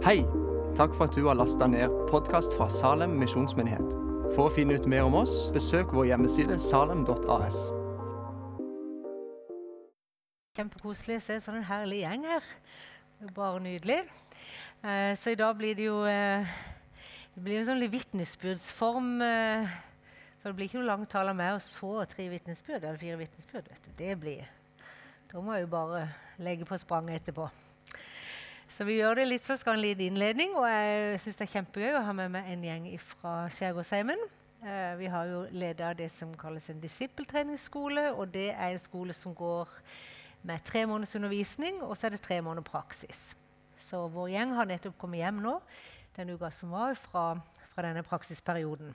Hei! Takk for at du har lasta ned podkast fra Salem misjonsmyndighet. For å finne ut mer om oss, besøk vår hjemmeside salem.as. Kjempekoselig å se sånn en herlig gjeng her. Er bare nydelig. Eh, så i dag blir det jo eh, det blir en sånn vitnesbyrdsform. Eh, for det blir ikke noe lang tale med, og så tre vitnesbyrd eller fire vitnesbyrd. vet du. Det blir Da må jeg jo bare legge på spranget etterpå. Så vi gjør det litt så skal en liten innledning, og jeg syns det er kjempegøy å ha med meg en gjeng fra Skjærgårdsheimen. Eh, vi har jo leda det som kalles en disippeltreningsskole, og det er en skole som går med tre måneders undervisning, og så er det tre måneder praksis. Så vår gjeng har nettopp kommet hjem nå den uka som var, fra, fra denne praksisperioden.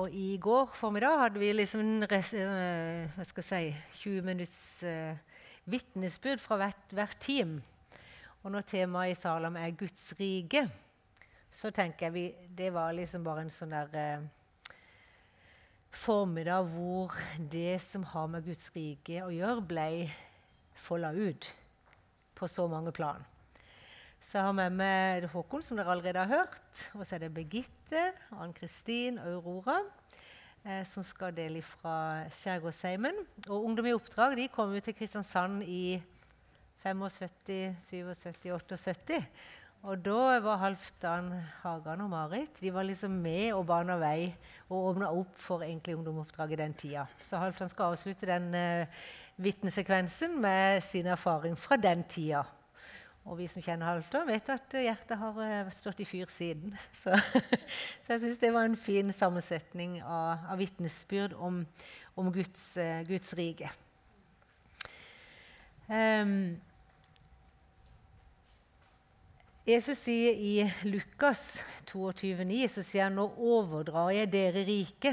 Og i går formiddag hadde vi liksom uh, hva skal jeg si, 20 minutts uh, vitnesbyrd fra hvert, hvert team. Og når temaet i Salam er Guds rike, så tenker jeg vi, det var liksom bare en sånn der eh, formiddag hvor det som har med Guds rike å gjøre, ble folda ut på så mange plan. Så jeg har med meg Håkon, som dere allerede har hørt. Og så er det Birgitte, Ann-Kristin og Aurora. Eh, som skal dele fra Skjærgårdsheimen. Og Ungdom i oppdrag de kom jo til Kristiansand i 75, 77, 78. Og da var Halvdan Hagan og Marit de var liksom med og bana vei og åpna opp for egentlig ungdomoppdrag i den tida. Så Halvdan skal avslutte den uh, vitnesekvensen med sin erfaring fra den tida. Og vi som kjenner Halvdan, vet at hjertet har uh, stått i fyr siden. Så, så jeg syns det var en fin sammensetning av, av vitnesbyrd om, om Guds, uh, Guds rike. Um, Jesus sier i Lukas 22,9 så sier han, nå overdrar jeg dere rike,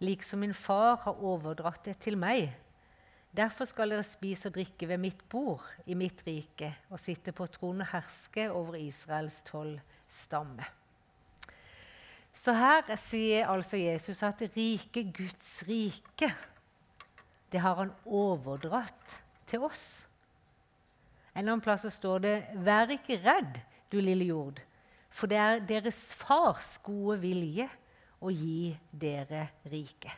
liksom min far har overdratt det til meg. Derfor skal dere spise og drikke ved mitt bord i mitt rike og sitte på tronen og herske over Israels tolv stamme. Så her sier altså Jesus at rike, Guds rike, det har han overdratt til oss. En annen plass står det 'vær ikke redd' du lille jord. For det er deres fars gode vilje å gi dere rike.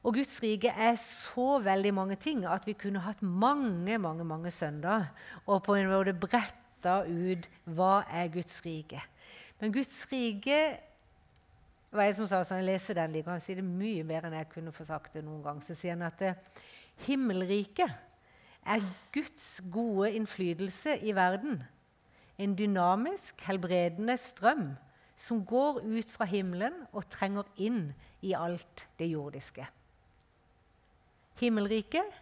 Og Guds rike er så veldig mange ting at vi kunne hatt mange mange, mange søndager og på en måte bretta ut hva er Guds rike. Men Guds rike var jeg som sa, så jeg leser den, like, han sier det mye mer enn jeg kunne få sagt det noen gang. Så sier han at himmelriket er Guds gode innflytelse i verden en dynamisk, helbredende strøm som går ut fra himmelen og trenger inn i alt det jordiske. Himmelriket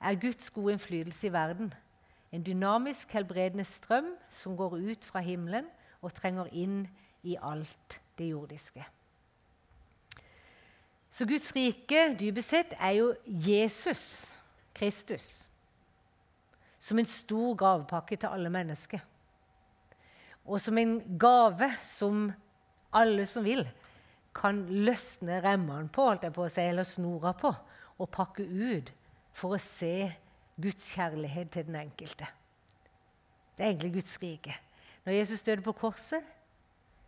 er Guds gode innflytelse i verden. En dynamisk, helbredende strøm som går ut fra himmelen og trenger inn i alt det jordiske. Så Guds rike dypest sett er jo Jesus Kristus som en stor gavepakke til alle mennesker og som en gave som alle som vil, kan løsne remmene på, holdt jeg på å si, eller snora på, og pakke ut for å se Guds kjærlighet til den enkelte. Det er egentlig Guds rike. Når Jesus døde på korset,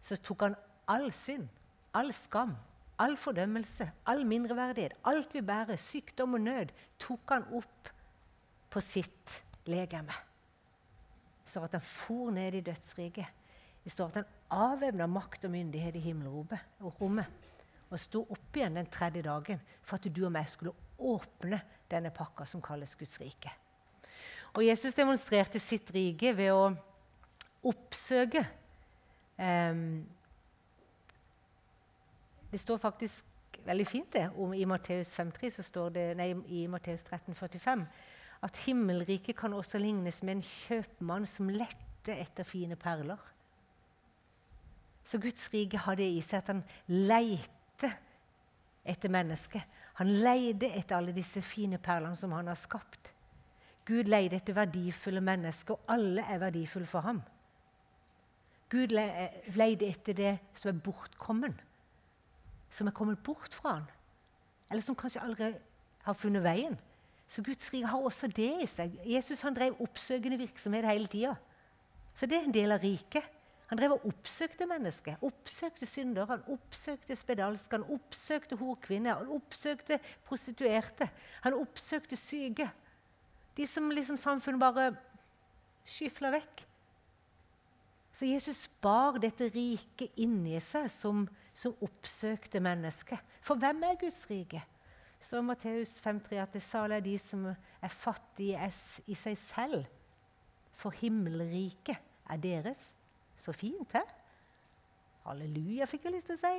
så tok han all synd, all skam, all fordømmelse, all mindreverdighet, alt vi bærer, sykdom og nød, tok han opp på sitt legeme står at han for ned i dødsriket. Det står at han avvæpna makt og myndighet i himmelrommet og sto opp igjen den tredje dagen for at du og meg skulle åpne denne pakka som kalles Guds rike. Og Jesus demonstrerte sitt rike ved å oppsøke um, Det står faktisk veldig fint det, om i Matteus 5,3 så står det, nei, i Matteus 13,45 at himmelriket kan også lignes med en kjøpmann som lette etter fine perler. Så Guds rike har det i seg at han leiter etter mennesket. Han leide etter alle disse fine perlene som han har skapt. Gud leide etter verdifulle mennesker, og alle er verdifulle for ham. Gud leide etter det som er bortkommen, som er kommet bort fra han, eller som kanskje aldri har funnet veien. Så Guds rike har også det i seg. Jesus han drev oppsøkende virksomhet hele tida. Så det er en del av riket. Han drev og oppsøkte mennesker. Oppsøkte syndere, han oppsøkte spedalske, han oppsøkte horkvinner, han oppsøkte prostituerte. Han oppsøkte syke. De som liksom samfunnet bare skyfla vekk. Så Jesus bar dette riket inni seg som, som oppsøkte mennesker. For hvem er Guds rike? Så Matteus 5,3 at det salige er de som er fattige i seg selv. For himmelriket er deres. Så fint, hæ? Halleluja, fikk jeg lyst til å si.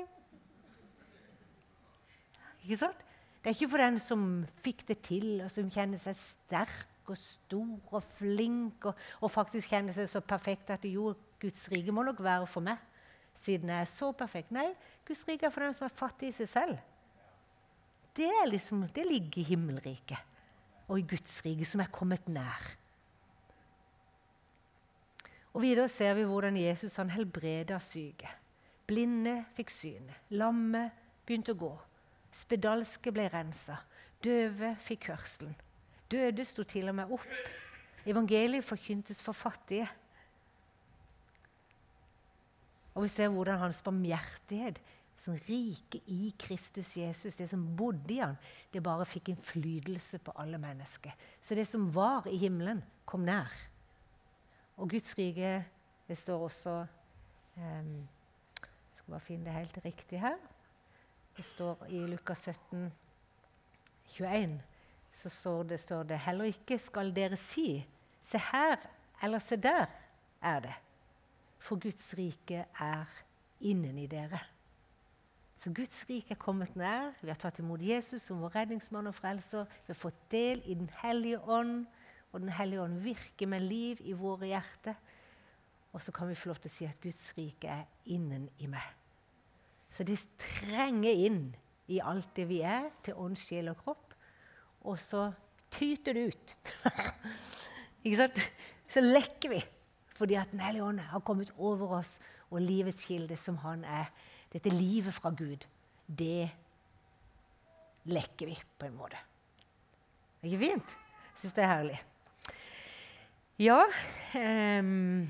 Ikke sant? Det er ikke for den som fikk det til, og som kjenner seg sterk og stor og flink, og, og faktisk kjenner seg så perfekt at jo, Guds rike må nok være for meg, siden jeg er så perfekt. Nei, Guds rike er for den som er fattig i seg selv. Det, liksom, det ligger i himmelriket og i Guds rike, som er kommet nær. Og Videre ser vi hvordan Jesus han helbreda syke. Blinde fikk syne. Lamme begynte å gå. Spedalske ble rensa. Døve fikk hørselen. Døde sto til og med opp. Evangeliet forkyntes for fattige. Og vi ser hvordan hans barmhjertighet, som rike i Kristus Jesus, det som bodde i han, det bare fikk innflytelse på alle mennesker. Så det som var i himmelen, kom nær. Og Guds rike, det står også um, Jeg skal bare finne det helt riktig her. Det står i Lukas 17, 21 så står det, står det heller ikke skal dere si se her eller se der er det. For Guds rike er inneni dere. Så Guds rike er kommet nær. Vi har tatt imot Jesus som vår redningsmann og frelser. Vi har fått del i Den hellige ånd, og Den hellige ånd virker med liv i våre hjerter. Og så kan vi få lov til å si at Guds rike er innen i meg. Så det trenger inn i alt det vi er, til ånd, sjel og kropp og så tyter det ut. Ikke sant? Så lekker vi fordi at Den hellige ånd har kommet over oss, og livets kilde, som han er, dette livet fra Gud, det lekker vi på en måte. Ikke fint? Jeg syns det er herlig. Ja um,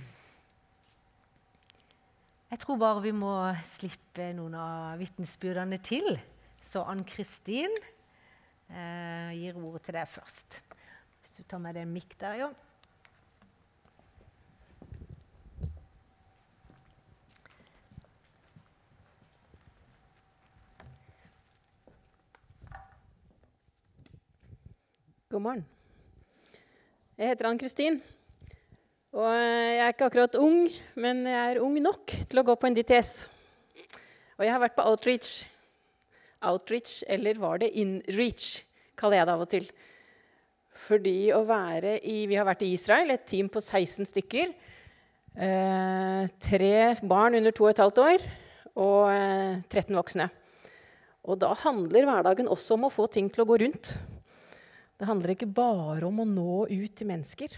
Jeg tror bare vi må slippe noen av vitnesbyrdene til. Så Ann-Kristin uh, gir ordet til deg først. Hvis du tar med deg en mikk der, ja. God morgen. Jeg heter Ann-Kristin. Og jeg er ikke akkurat ung, men jeg er ung nok til å gå på en DTS. Og jeg har vært på outreach outreach, eller var det inreach, kaller jeg det av og til. Fordi å være i Vi har vært i Israel, et team på 16 stykker. Eh, tre barn under 2 15 år og eh, 13 voksne. Og da handler hverdagen også om å få ting til å gå rundt. Det handler ikke bare om å nå ut til mennesker.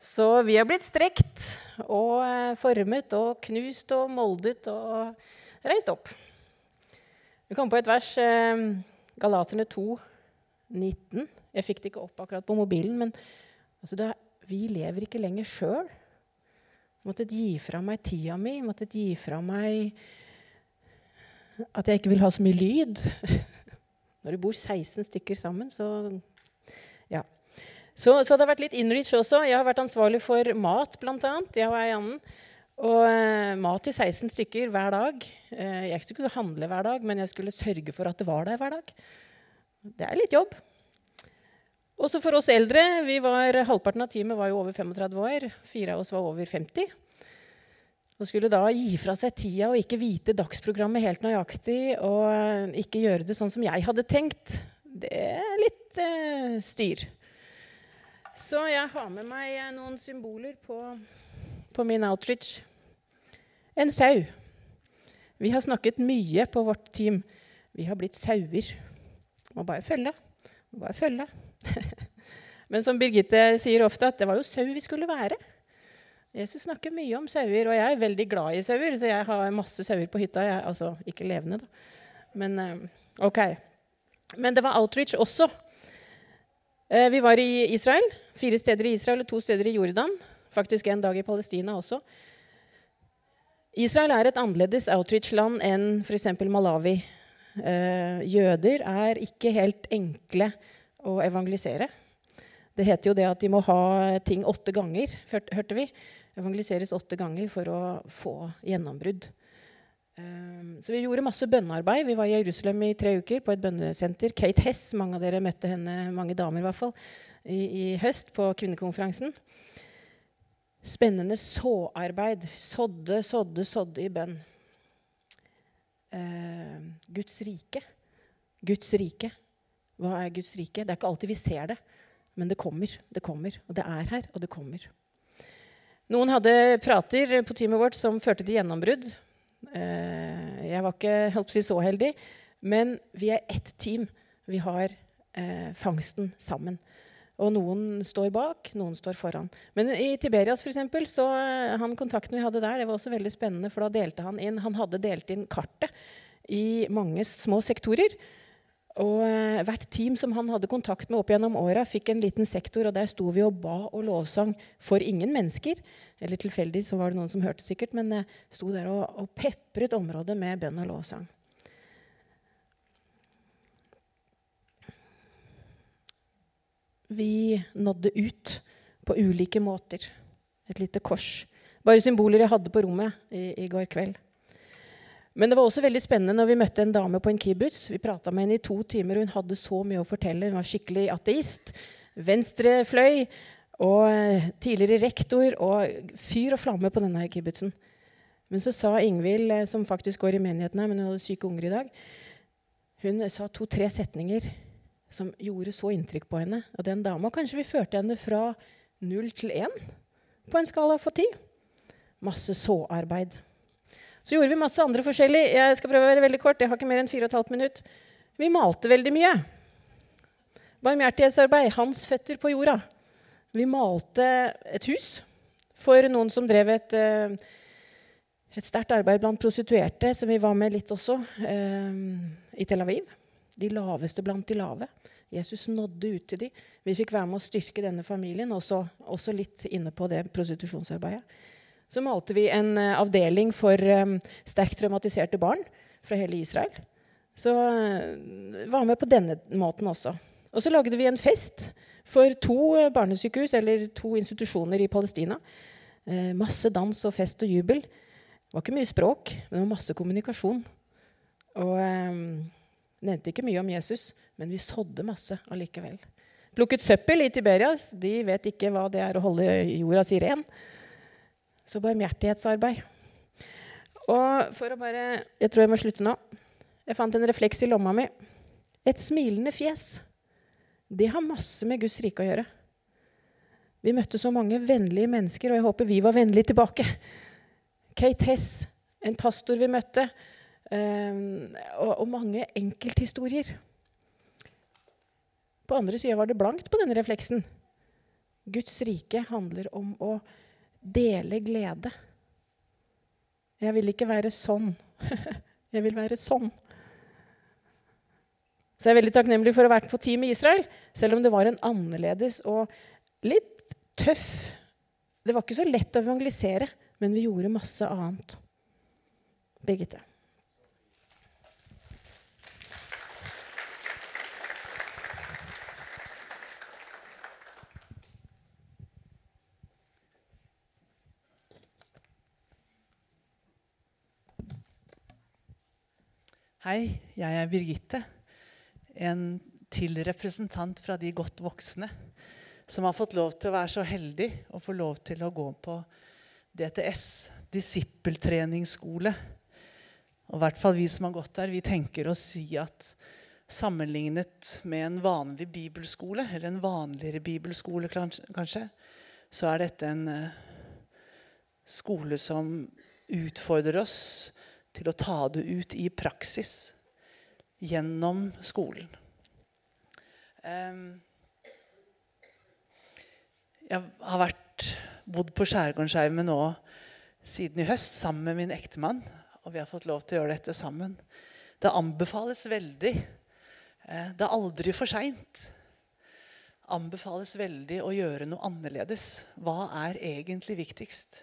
Så vi har blitt strekt og eh, formet og knust og moldet og reist opp. Vi kom på et vers, eh, Galaterne 2, 19. Jeg fikk det ikke opp akkurat på mobilen, men altså det, vi lever ikke lenger sjøl. Måtte gi fra meg tida mi, måtte gi fra meg at jeg ikke vil ha så mye lyd. Når du bor 16 stykker sammen, så Ja. Så, så det har vært litt inreach også. Jeg har vært ansvarlig for mat, bl.a. Jeg og ei annen. Og eh, mat til 16 stykker hver dag. Eh, jeg skulle ikke handle hver dag, men jeg skulle sørge for at det var der hver dag. Det er litt jobb. Også for oss eldre. var, Halvparten av teamet var jo over 35 år. Fire av oss var over 50. Og skulle da gi fra seg tida og ikke vite dagsprogrammet helt nøyaktig og eh, ikke gjøre det sånn som jeg hadde tenkt, det er litt eh, styr. Så jeg har med meg noen symboler på på min outreach. En sau. Vi har snakket mye på vårt team. Vi har blitt sauer. Må bare følge. Må bare følge. Men som Birgitte sier ofte, at det var jo sau vi skulle være. Jesus snakker mye om sauer, og jeg er veldig glad i sauer, så jeg har masse sauer på hytta. Jeg, altså ikke levende, da. Men eh, ok. Men det var outreach også. Eh, vi var i Israel. Fire steder i Israel og to steder i Jordan faktisk en dag i Palestina også. Israel er et annerledes outreach-land enn f.eks. Malawi. Eh, jøder er ikke helt enkle å evangelisere. Det heter jo det at de må ha ting åtte ganger, hørte vi. Evangeliseres åtte ganger for å få gjennombrudd. Um, så vi gjorde masse bønnearbeid. Vi var i Jerusalem i tre uker på et bønnesenter. Kate Hess, mange av dere møtte henne, mange damer i hvert fall, i, i høst på kvinnekonferansen. Spennende såarbeid. Sådde, sådde, sådde i bønn. Eh, Guds rike. Guds rike. Hva er Guds rike? Det er ikke alltid vi ser det, men det kommer. Det kommer. Og det er her, og det kommer. Noen hadde prater på teamet vårt som førte til gjennombrudd. Uh, jeg var ikke si, så heldig, men vi er ett team. Vi har uh, fangsten sammen. Og noen står bak, noen står foran. Men i Tiberias for eksempel, så eh, han kontakten vi hadde der, det var også veldig spennende, for da delte han inn Han hadde delt inn kartet i mange små sektorer. Og uh, hvert team som han hadde kontakt med opp gjennom åra, fikk en liten sektor, og der sto vi og ba og lovsang for ingen mennesker. Eller tilfeldig så var det noen som hørte sikkert, men jeg sto der og, og pepret området med bønn og lovsang. vi nådde ut på ulike måter. Et lite kors. Bare symboler jeg hadde på rommet i, i, går kveld. Men det var også veldig spennende når vi møtte en dame på en kibbutz. Vi prata med henne i to timer, og hun hadde så mye å fortelle. Hun var skikkelig ateist. Venstrefløy og eh, tidligere rektor og fyr og flamme på denne kibbutzen. Men så sa Ingvild, eh, som faktisk går i menigheten her, men hun hadde syke unger i dag, hun sa to-tre setninger som gjorde så inntrykk på henne. Og den dama kanskje vi førte henne fra null til én på en skala for ti. Masse såarbeid. Så gjorde vi masse andre forskjellig. Jeg skal prøve å være veldig kort. Jeg har ikke mer enn 4 15 minutt. Vi malte veldig mye. Barmhjertighetsarbeid. Hans føtter på jorda. Vi malte et hus for noen som drev et, eh, et sterkt arbeid blant prostituerte, som vi var med litt også, eh, i Tel Aviv. De laveste blant de lave. Jesus nådde ut til dem. Vi fikk være med å styrke denne familien, også, også litt inne på det prostitusjonsarbeidet. Så malte vi en uh, avdeling for um, sterkt traumatiserte barn fra hele Israel. Så uh, var med på denne måten også. Og så lagde vi en fest for to barnesykehus, eller to institusjoner i Palestina. masse dans og fest og jubel. Det var ikke mye språk, men det var masse kommunikasjon. Og um, Nevnte ikke mye om Jesus, men vi sådde masse allikevel. Plukket søppel i Tiberias. De vet ikke hva det er å holde jorda si ren. Så barmhjertighetsarbeid. Og for å bare Jeg tror jeg må slutte nå. Jeg fant en refleks i lomma mi. Et smilende fjes. Det har masse med Guds rike å gjøre. Vi møtte så mange vennlige mennesker, og jeg håper vi var vennlige tilbake. Kate Hess, en pastor vi møtte, og, og, mange enkelthistorier. På andre sida var det blankt på denne refleksen. Guds rike handler om å dele glede. Jeg vil ikke være sånn. jeg vil være sånn. Så jeg er veldig takknemlig for å ha vært på team i Israel, selv om det var en annerledes og litt tøff Det var ikke så lett å evangelisere, men vi gjorde masse annet. Birgitte. Hei, jeg er Birgitte. En til representant fra de godt voksne som har fått lov til å være så heldig å få lov til å gå på DTS, disippeltreningsskole. Og i hvert fall vi som har gått der, vi tenker å si at sammenlignet med en vanlig bibelskole, eller en vanligere bibelskole kanskje, så er dette en uh, skole som utfordrer oss til å ta det ut i praksis gjennom skolen. Jeg har vært, bodd på Skjærgårdsheimen nå siden i høst sammen med min ektemann. Og vi har fått lov til å gjøre dette sammen. Det anbefales veldig. Eh, det er aldri for seint. anbefales veldig å gjøre noe annerledes. Hva er egentlig viktigst?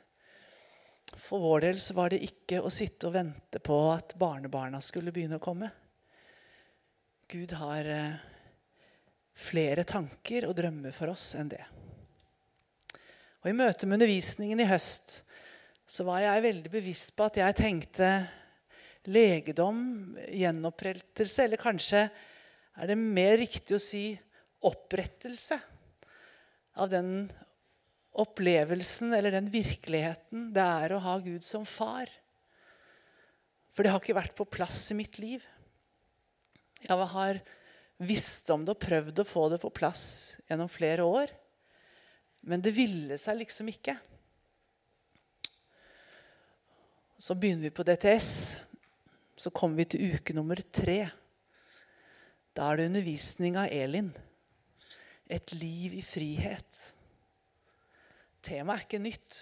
For vår del så var det ikke å sitte og vente på at barnebarna skulle begynne å komme. Gud har eh, flere tanker og drømmer for oss enn det. Og I møte med undervisningen i høst så var jeg veldig bevisst på at jeg tenkte legedom, gjenopprettelse, eller kanskje er det mer riktig å si opprettelse av den opplevelsen eller den virkeligheten det er å ha Gud som far. For det har ikke vært på plass i mitt liv. Jeg har visst om det og prøvd å få det på plass gjennom flere år. Men det ville seg liksom ikke. Så begynner vi på DTS. Så kommer vi til uke nummer tre. Da er det undervisning av Elin. Et liv i frihet. Temaet er ikke nytt,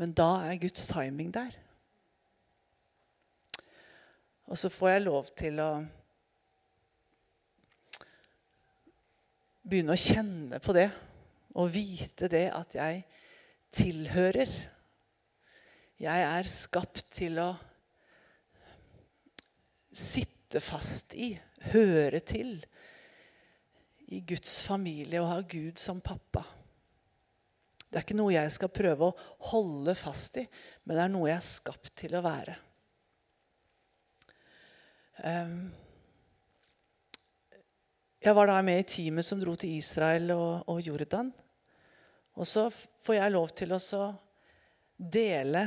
men da er Guds timing der. Og så får jeg lov til å begynne å kjenne på det og vite det at jeg tilhører. Jeg er skapt til å sitte fast i, høre til, i Guds familie og ha Gud som pappa. Det er ikke noe jeg skal prøve å holde fast i, men det er noe jeg er skapt til å være. Um, jeg var da med i teamet som dro til Israel og Jordan. Og så får jeg lov til å dele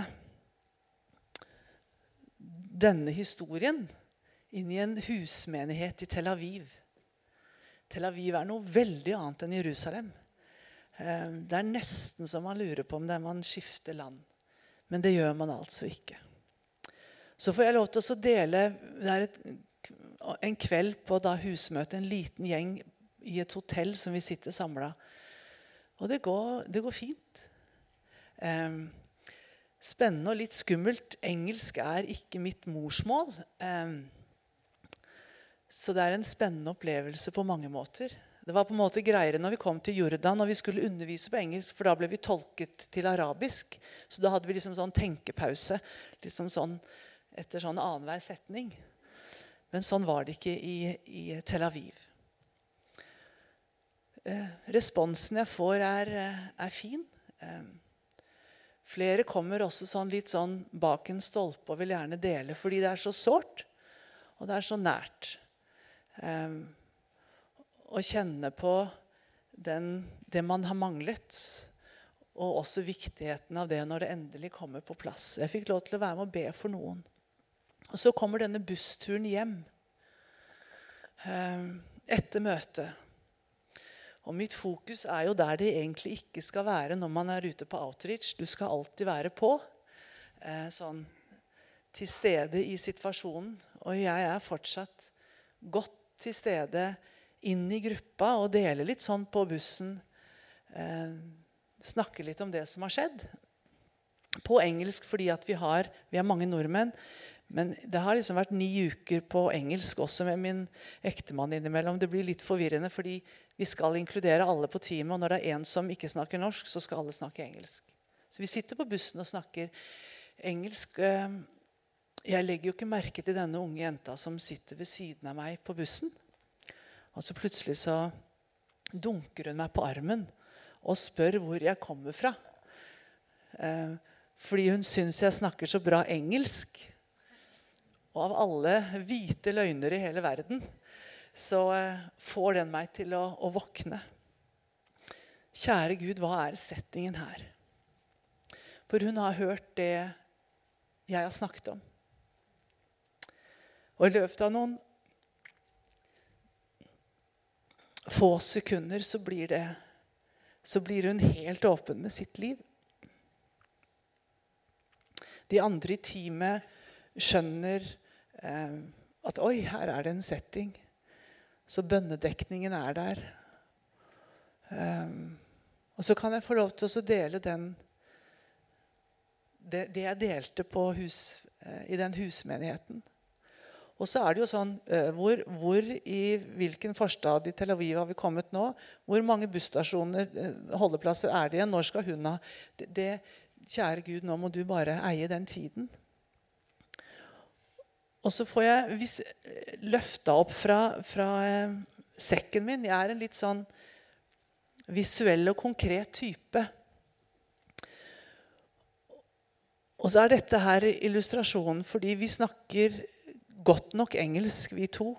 denne historien inn i en husmenighet i Tel Aviv. Tel Aviv er noe veldig annet enn Jerusalem. Eh, det er nesten så man lurer på om det er man skifter land. Men det gjør man altså ikke. Så får jeg lov til å dele Det er et, en kveld på da husmøtet, en liten gjeng i et hotell som vi sitter samla. Og det går, det går fint. Um, spennende og litt skummelt. Engelsk er ikke mitt morsmål. Um, så det er en spennende opplevelse på mange måter. Det var på en måte greiere når vi kom til Jordan og vi skulle undervise på engelsk, for da ble vi tolket til arabisk. Så da hadde vi liksom sånn tenkepause liksom sånn etter sånn annenhver setning. Men sånn var det ikke i, i Tel Aviv. Eh, responsen jeg får, er, eh, er fin. Eh, flere kommer også sånn litt sånn bak en stolpe og vil gjerne dele fordi det er så sårt, og det er så nært. Eh, å kjenne på den, det man har manglet. Og også viktigheten av det når det endelig kommer på plass. Jeg fikk lov til å være med og be for noen. Og så kommer denne bussturen hjem eh, etter møtet. Og mitt fokus er jo der det egentlig ikke skal være når man er ute på outreach. Du skal alltid være på. Eh, sånn til stede i situasjonen. Og jeg er fortsatt godt til stede inn i gruppa og dele litt sånn på bussen. Eh, snakke litt om det som har skjedd. På engelsk fordi vi har, vi er mange nordmenn. Men det har liksom vært ni uker på engelsk også med min ektemann innimellom. Det blir litt forvirrende, fordi vi skal inkludere alle på teamet. Og når det er en som ikke snakker norsk, så skal alle snakke engelsk. Så vi sitter på bussen og snakker engelsk. Eh, jeg legger jo ikke merke til denne unge jenta som sitter ved siden av meg på bussen. Og så plutselig så dunker hun meg på armen og spør hvor jeg kommer fra. Eh, fordi hun syns jeg snakker så bra engelsk. Og av alle hvite løgner i hele verden så eh, får den meg til å, å våkne. Kjære Gud, hva er settingen her? For hun har hørt det jeg har snakket om. Og i løpet av noen få sekunder så blir, det, så blir hun helt åpen med sitt liv. De andre i teamet skjønner eh, at oi, her er det en setting. Så bønnedekningen er der. Um, og så kan jeg få lov til å dele den det, det jeg delte hus, eh, i den husmenigheten. Og så er det jo sånn eh, hvor, hvor, i hvilken forstad i Tel Aviv har vi kommet nå? Hvor mange busstasjoner, eh, holdeplasser, er det igjen? Når skal hun ha det, det, Kjære Gud, nå må du bare eie den tiden. Og så får jeg vis, løfta opp fra, fra eh, sekken min. Jeg er en litt sånn visuell og konkret type. Og så er dette her illustrasjonen fordi vi snakker godt nok engelsk, vi to.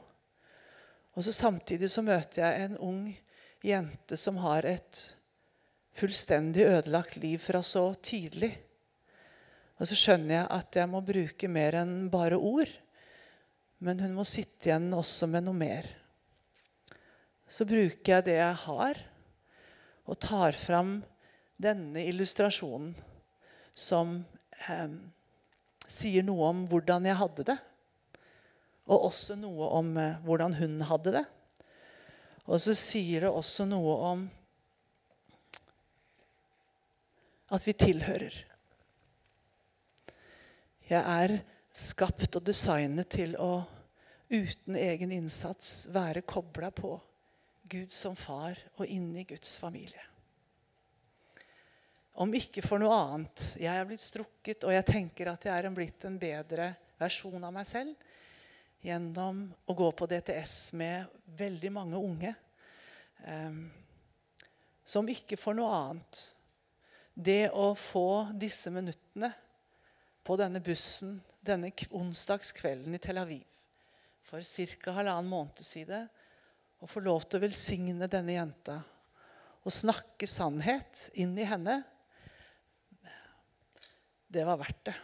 Og så Samtidig så møter jeg en ung jente som har et fullstendig ødelagt liv fra så tidlig. Og så skjønner jeg at jeg må bruke mer enn bare ord. Men hun må sitte igjen også med noe mer. Så bruker jeg det jeg har, og tar fram denne illustrasjonen som eh, sier noe om hvordan jeg hadde det. Og også noe om eh, hvordan hun hadde det. Og så sier det også noe om at vi tilhører. Jeg er skapt og designet til å uten egen innsats være kobla på Gud som far og inni Guds familie. Om ikke for noe annet. Jeg er blitt strukket, og jeg tenker at jeg er blitt en bedre versjon av meg selv gjennom å gå på DTS med veldig mange unge. eh, som ikke får noe annet. Det å få disse minuttene på denne bussen denne onsdagskvelden i Tel Aviv for ca. halvannen måned siden å få lov til å velsigne denne jenta og snakke sannhet inn i henne, det var verdt det.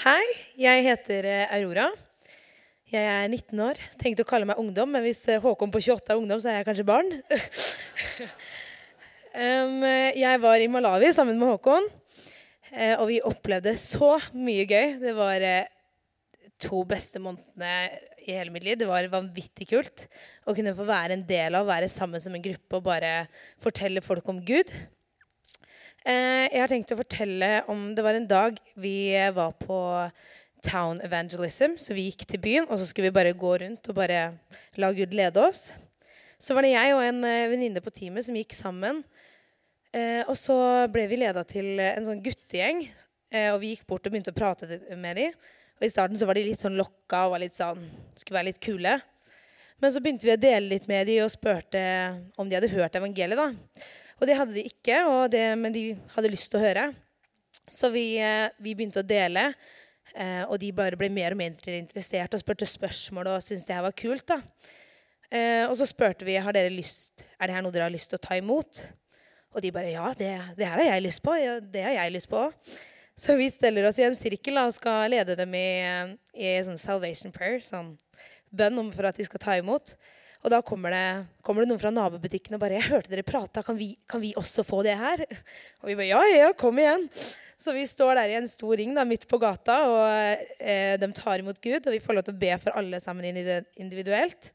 Hei, jeg heter eh, Aurora. Jeg er 19 år. Tenkte å kalle meg ungdom, men hvis eh, Håkon på 28 er ungdom, så er jeg kanskje barn. um, jeg var i Malawi sammen med Håkon, eh, og vi opplevde så mye gøy. Det var to beste månedene i hele mitt liv. Det var vanvittig kult å kunne få være en del av, være sammen som en gruppe og bare fortelle folk om Gud. Eh, jeg har tenkt å fortelle om Det var en dag vi var på Town Evangelism, så vi gikk til byen, og så skulle vi bare gå rundt og bare la Gud lede oss. Så var det jeg og en eh, venninne på teamet som gikk sammen. Eh, og så ble vi leda til en sånn guttegjeng, og vi gikk bort og begynte å prate med dem. Og I starten så var de litt sånn lokka og var litt sånn, skulle være litt kule. Men så begynte vi å dele litt med dem og spurte om de hadde hørt evangeliet. da. Og det hadde de ikke, det, men de hadde lyst til å høre. Så vi, eh, vi begynte å dele, eh, og de bare ble mer og mer interessert og spurte spørsmål og syntes det her var kult. da. Eh, og så spurte vi har dere lyst, er det her noe dere har lyst til å ta imot. Og de bare ja, det, det her har jeg lyst på. Ja, det har jeg lyst på. Så vi steller oss i en sirkel og skal lede dem i, i sånn salvation prayer, sånn bønn for at de skal ta imot. Og da kommer det, kommer det, noen fra nabobutikken og bare 'Jeg hørte dere prata. Kan, kan, vi også få det her?' Og vi bare 'Ja, ja, kom igjen'. Så vi står der i en stor ring da, midt på gata, og eh, de tar imot Gud. Og vi får lov til å be for alle sammen individuelt.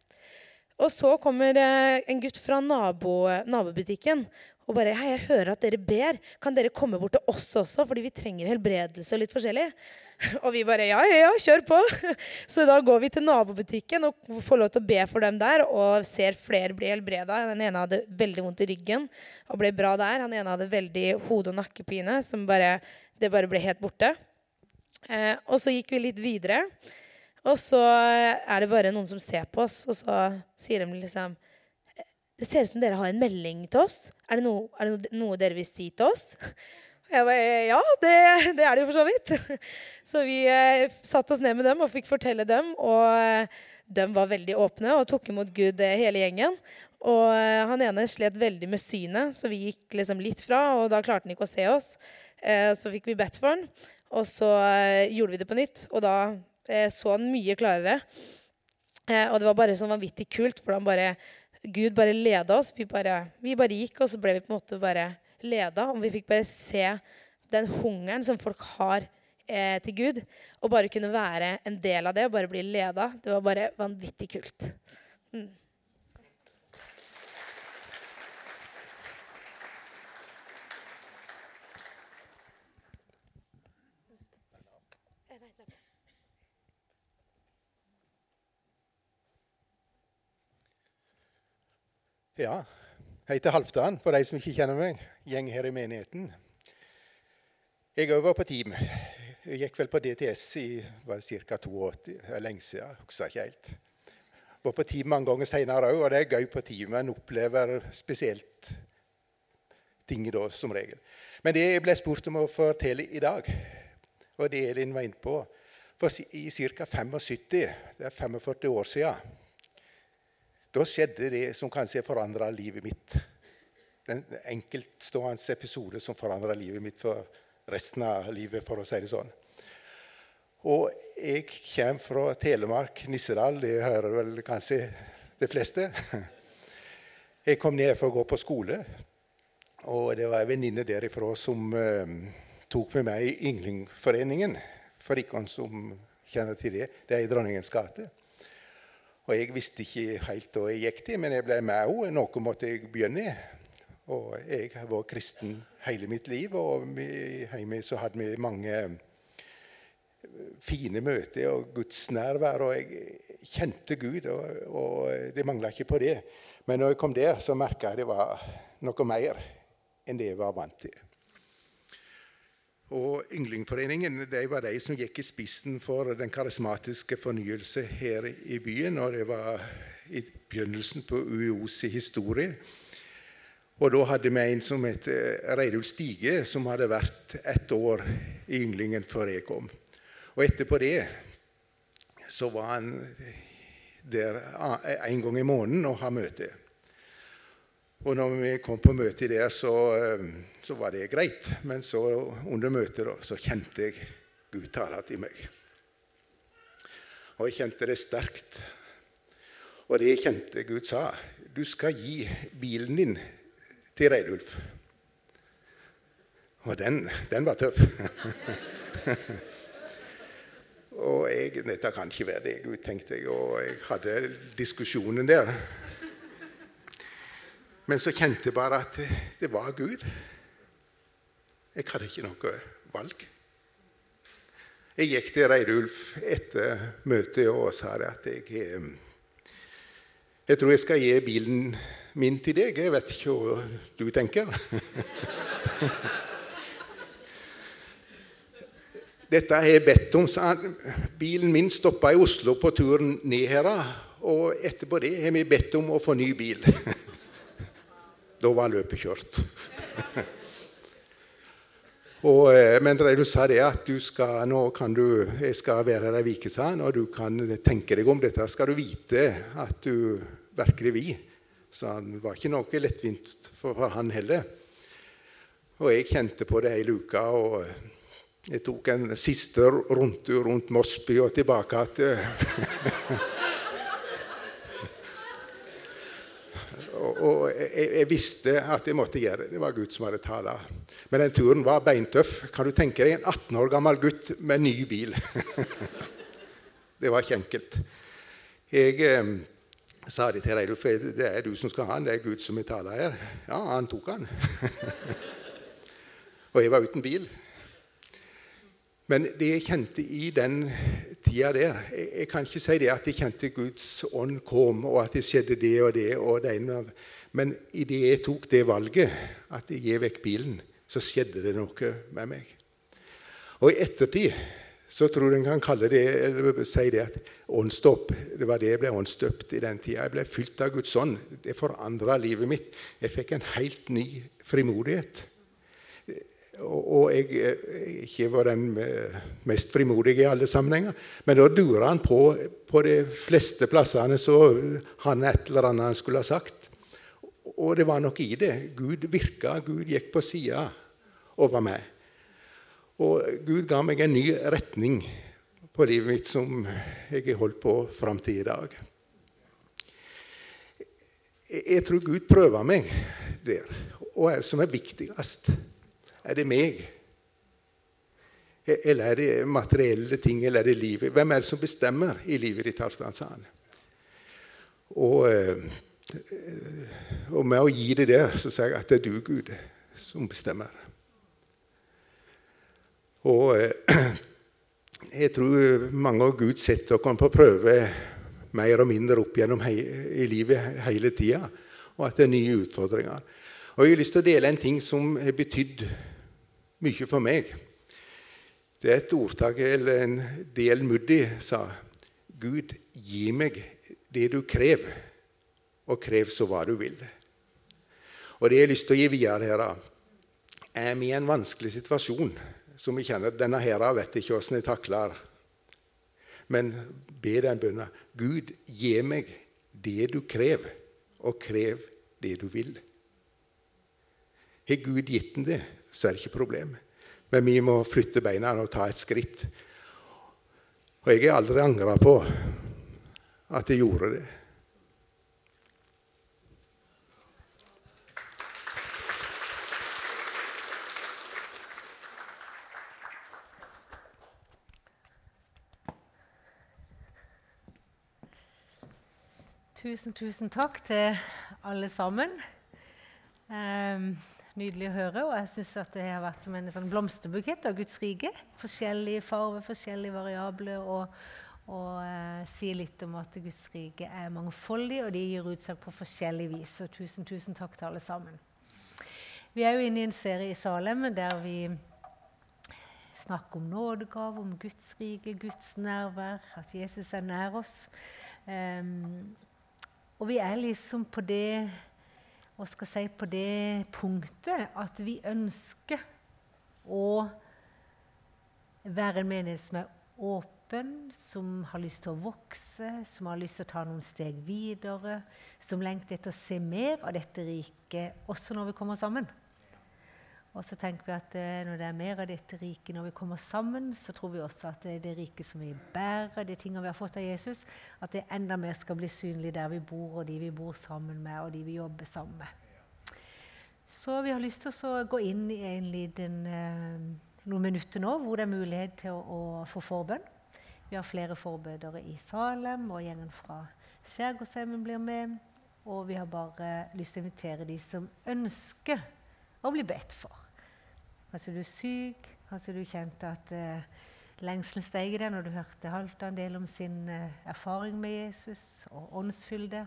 Og så kommer eh, en gutt fra nabo, nabobutikken og bare Hei, jeg hører at dere ber. Kan dere komme bort til oss også? Fordi vi trenger helbredelse og litt forskjellig. Og vi bare ja, ja, ja, kjør på. Så da går vi til nabobutikken og får lov til å be for dem der. Og ser flere bli helbreda. Den ene hadde veldig vondt i ryggen og ble bra der. Han ene hadde veldig hode- og nakkepine, som bare, det bare ble helt borte. Eh, og så gikk vi litt videre. Og så er det bare noen som ser på oss, og så sier de liksom det ser ut som dere har en melding til oss. Er det noe, er det noe dere vil si til oss? Og Jeg bare, ja, det, det, er det jo for så vidt. Så vi eh, satte oss ned med dem og fikk fortelle dem. Og eh, de var veldig åpne og tok imot Gud, eh, hele gjengen. Og eh, han ene slet veldig med synet, så vi gikk liksom litt fra. Og da klarte han ikke å se oss. Så fikk vi bedt for han. Og så gjorde vi det på nytt, og da så han mye klarere. og det var bare sånn vanvittig kult, for han bare Gud bare leda oss. Vi bare, vi bare, gikk, og så ble vi på en måte bare leda. Og vi fikk bare se den hungeren som folk har eh, til Gud. Og bare kunne være en del av det og bare bli leda. Det var bare vanvittig kult. Mm. Ja, jeg heter Halvdan, for de som ikke kjenner meg. Gjeng her i menigheten. Jeg òg var på team. Jeg gikk vel på DTS i ca. 82. Det er lenge siden. Husker ikke helt. Var på team mange ganger seinere òg, og det er gøy på team. En opplever spesielt ting da, som regel. Men det jeg ble spurt om å fortelle i dag, og det Elin var inne på For i ca. 75, det er 45 år siden, da skjedde det som kanskje forandra livet mitt. Den enkeltstående episode som forandra livet mitt for resten av livet, for å si det sånn. Og jeg kommer fra Telemark, Nissedal. Det hører vel kanskje de fleste. Jeg kom ned for å gå på skole, og det var ei venninne derifra som uh, tok med meg i Ynglingforeningen. For ikke som kjenner til det. Det er i Dronningens gate. Og jeg visste ikke helt hva jeg gikk til, men jeg ble med henne. Noe måtte jeg begynne i. Og jeg har vært kristen hele mitt liv, og hjemme så hadde vi mange fine møter og Guds nærvær. Og jeg kjente Gud, og, og det mangla ikke på det. Men når jeg kom der, så merka jeg det var noe mer enn det jeg var vant til. Og Ynglingforeningen de var de som gikk i spissen for den karismatiske fornyelse her i byen. Og det var i begynnelsen på UiOs historie. Og da hadde vi en som het Reidulf Stige, som hadde vært ett år i Ynglingen før jeg kom. Og etterpå det så var han der en gang i måneden og har møte. Og når vi kom på møte der, så, eh, så, var det greit. Men så under møtet da, så kjente jeg Gud tale til meg. Og jeg kjente det sterkt. Og det jeg kjente Gud sa, du skal gi bilen din til Reidulf. Og den, den var tøff. og jeg, dette kan ikke være det Gud, tenkte jeg. Og jeg hadde diskusjonen der. Men så kjente jeg bare at det, var Gud. Jeg hadde ikke noe valg. Jeg gikk til Reidulf etter møtet og sa at jeg, eh, jeg tror jeg skal gi bilen min til deg. Jeg vet ikke hva du tenker. Dette har jeg bedt om. Bilen min stoppa i Oslo på turen ned her. Og etterpå det har vi bedt om å få ny bil. Da var løpet kjørt. og, eh, men du sa det at du skal, nå kan du, jeg skal være her ei uke, og du kan tenke deg om dette. Skal du vite at du virkelig vil. Så det var ikke noe lettvint for han heller. Og jeg kjente på det hele uka. og jeg tok en siste rundtur rundt Mosby og tilbake igjen. og jeg, jeg, visste at jeg måtte gjøre det. Det var Gud som hadde tala. Men den turen var beintøff. Kan du tenke deg en 18 år gammel gutt med ny bil? det var ikke enkelt. Jeg eh, sa det til Reidulf. Det er du som skal ha den. Det er Gud som vil tale her. Ja, han tok han. og jeg var uten bil. Men det jeg kjente i den tida der jeg, jeg, kan ikke si det at jeg kjente Guds ånd kom, og at det skjedde det og det. og det ene. Men idet jeg tok det valget, at jeg gir vekk bilen, så skjedde det noe med meg. Og i ettertid så tror jeg en kan kalle det, eller si det at åndsdåp. Det var det jeg ble åndsdøpt i den tida. Jeg ble fylt av Guds ånd. Det forandra livet mitt. Jeg fikk en helt ny frimodighet. Og jeg, jeg ikke var den mest frimodige i alle sammenhenger. Men da durer han på på de fleste plassene så han et eller annet han skulle ha sagt. Og det var nok i det. Gud virka. Gud gikk på sida over meg. Og Gud ga meg en ny retning på livet mitt som jeg har holdt på fram til i dag. Jeg tror Gud prøver meg der. Og er som er viktigst er det meg? Eller er det materielle ting, eller er det livet? Hvem er det som bestemmer i livet ditt? Halvdan, sa han. Og, eh, og, med å gi det der, så sier jeg at det er du, Gud, som bestemmer. Og eh, jeg tror mange av Gud setter oss på prøve mer og mindre opp gjennom hei, i livet hele tida, og at det er nye utfordringer. Og Jeg har lyst til å dele en ting som har betydd mye for meg. Det er et ordtak eller en del Muddi sa. Gud, gi meg det du krever, og krev så hva du vil. Og det jeg har lyst til å gi videre her, er vi i en vanskelig situasjon som vi kjenner Denne her vet ikke hvordan jeg takler. Men be den bønnen. Gud, gi meg det du krever, og krev det du vil. Har Gud gitt den det, så er det ikke problem. Men vi må flytte beina og ta et skritt. Og jeg har aldri angra på at jeg gjorde det. Tusen, tusen takk til alle sammen. Um, nydelig å høre. Og jeg syns det har vært som en sånn blomsterbukett av Guds rike. Forskjellige farver, forskjellige variabler. Og, og eh, sier litt om at Guds rike er mangfoldig, og de gir utsalg på forskjellig vis. Og tusen, tusen takk til alle sammen. Vi er jo inne i en serie i Salem der vi snakker om nådegave, om Guds rike, Guds nærvær, at Jesus er nær oss. Um, og vi er liksom på det og skal si på det punktet at vi ønsker å være en menighet som er åpen, som har lyst til å vokse, som har lyst til å ta noen steg videre, som lengter etter å se mer av dette riket også når vi kommer sammen. Og så tenker vi at eh, når det er mer av dette riket når vi kommer sammen, så tror vi også at det, det riket som vi bærer, de tingene vi har fått av Jesus, at det enda mer skal bli synlig der vi bor, og de vi bor sammen med, og de vi jobber sammen med. Så vi har lyst til å gå inn i en liten, eh, noen minutter nå hvor det er mulighet til å, å få forbønn. Vi har flere forbedere i Salem, og gjengen fra Skjærgårdsheimen blir med. Og vi har bare lyst til å invitere de som ønsker å bli bedt for. Kanskje du er syk, kanskje du kjente at eh, lengselen steg i deg når du hørte Halvdan dele om sin eh, erfaring med Jesus og åndsfylde.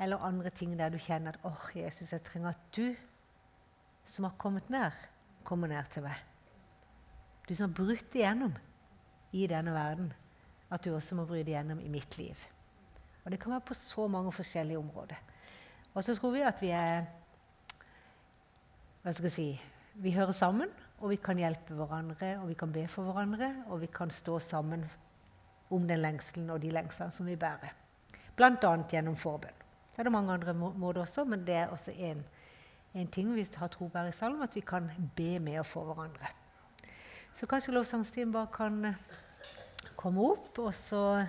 Eller andre ting der du kjenner at åh, oh, Jesus, jeg trenger at du som har kommet nær, kommer nær til meg. Du som har brutt igjennom i denne verden, at du også må bryte igjennom i mitt liv. Og Det kan være på så mange forskjellige områder. Og så tror vi at vi er hva skal jeg si, vi hører sammen, og vi kan hjelpe hverandre, og vi kan be for hverandre, og vi kan stå sammen om den lengselen og de lengslene som vi bærer. Bl.a. gjennom forbønn. Det er det mange andre måter også, men det er også en ting vi har tro på her i salmen, at vi kan be med og for hverandre. Så kanskje lovsangstiden bare kan eh, komme opp, og så,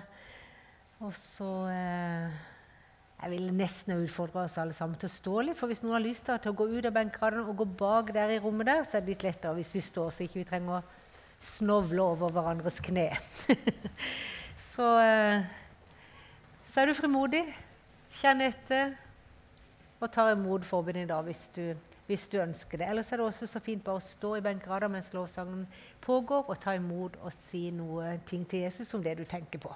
og så eh, jeg vil nesten utfordre oss alle sammen til å stå litt. For hvis noen har lyst til å gå ut av benkeradene og gå bak der i rommet der, så er det litt lettere hvis vi står, så ikke vi trenger å snovle over hverandres kne. så, eh, så er du frimodig. Kjenn etter og ta imot forbund i dag hvis du, hvis du ønsker det. Ellers er det også så fint bare å stå i benkerader mens lovsangen pågår, og ta imot og si noe ting til Jesus om det du tenker på.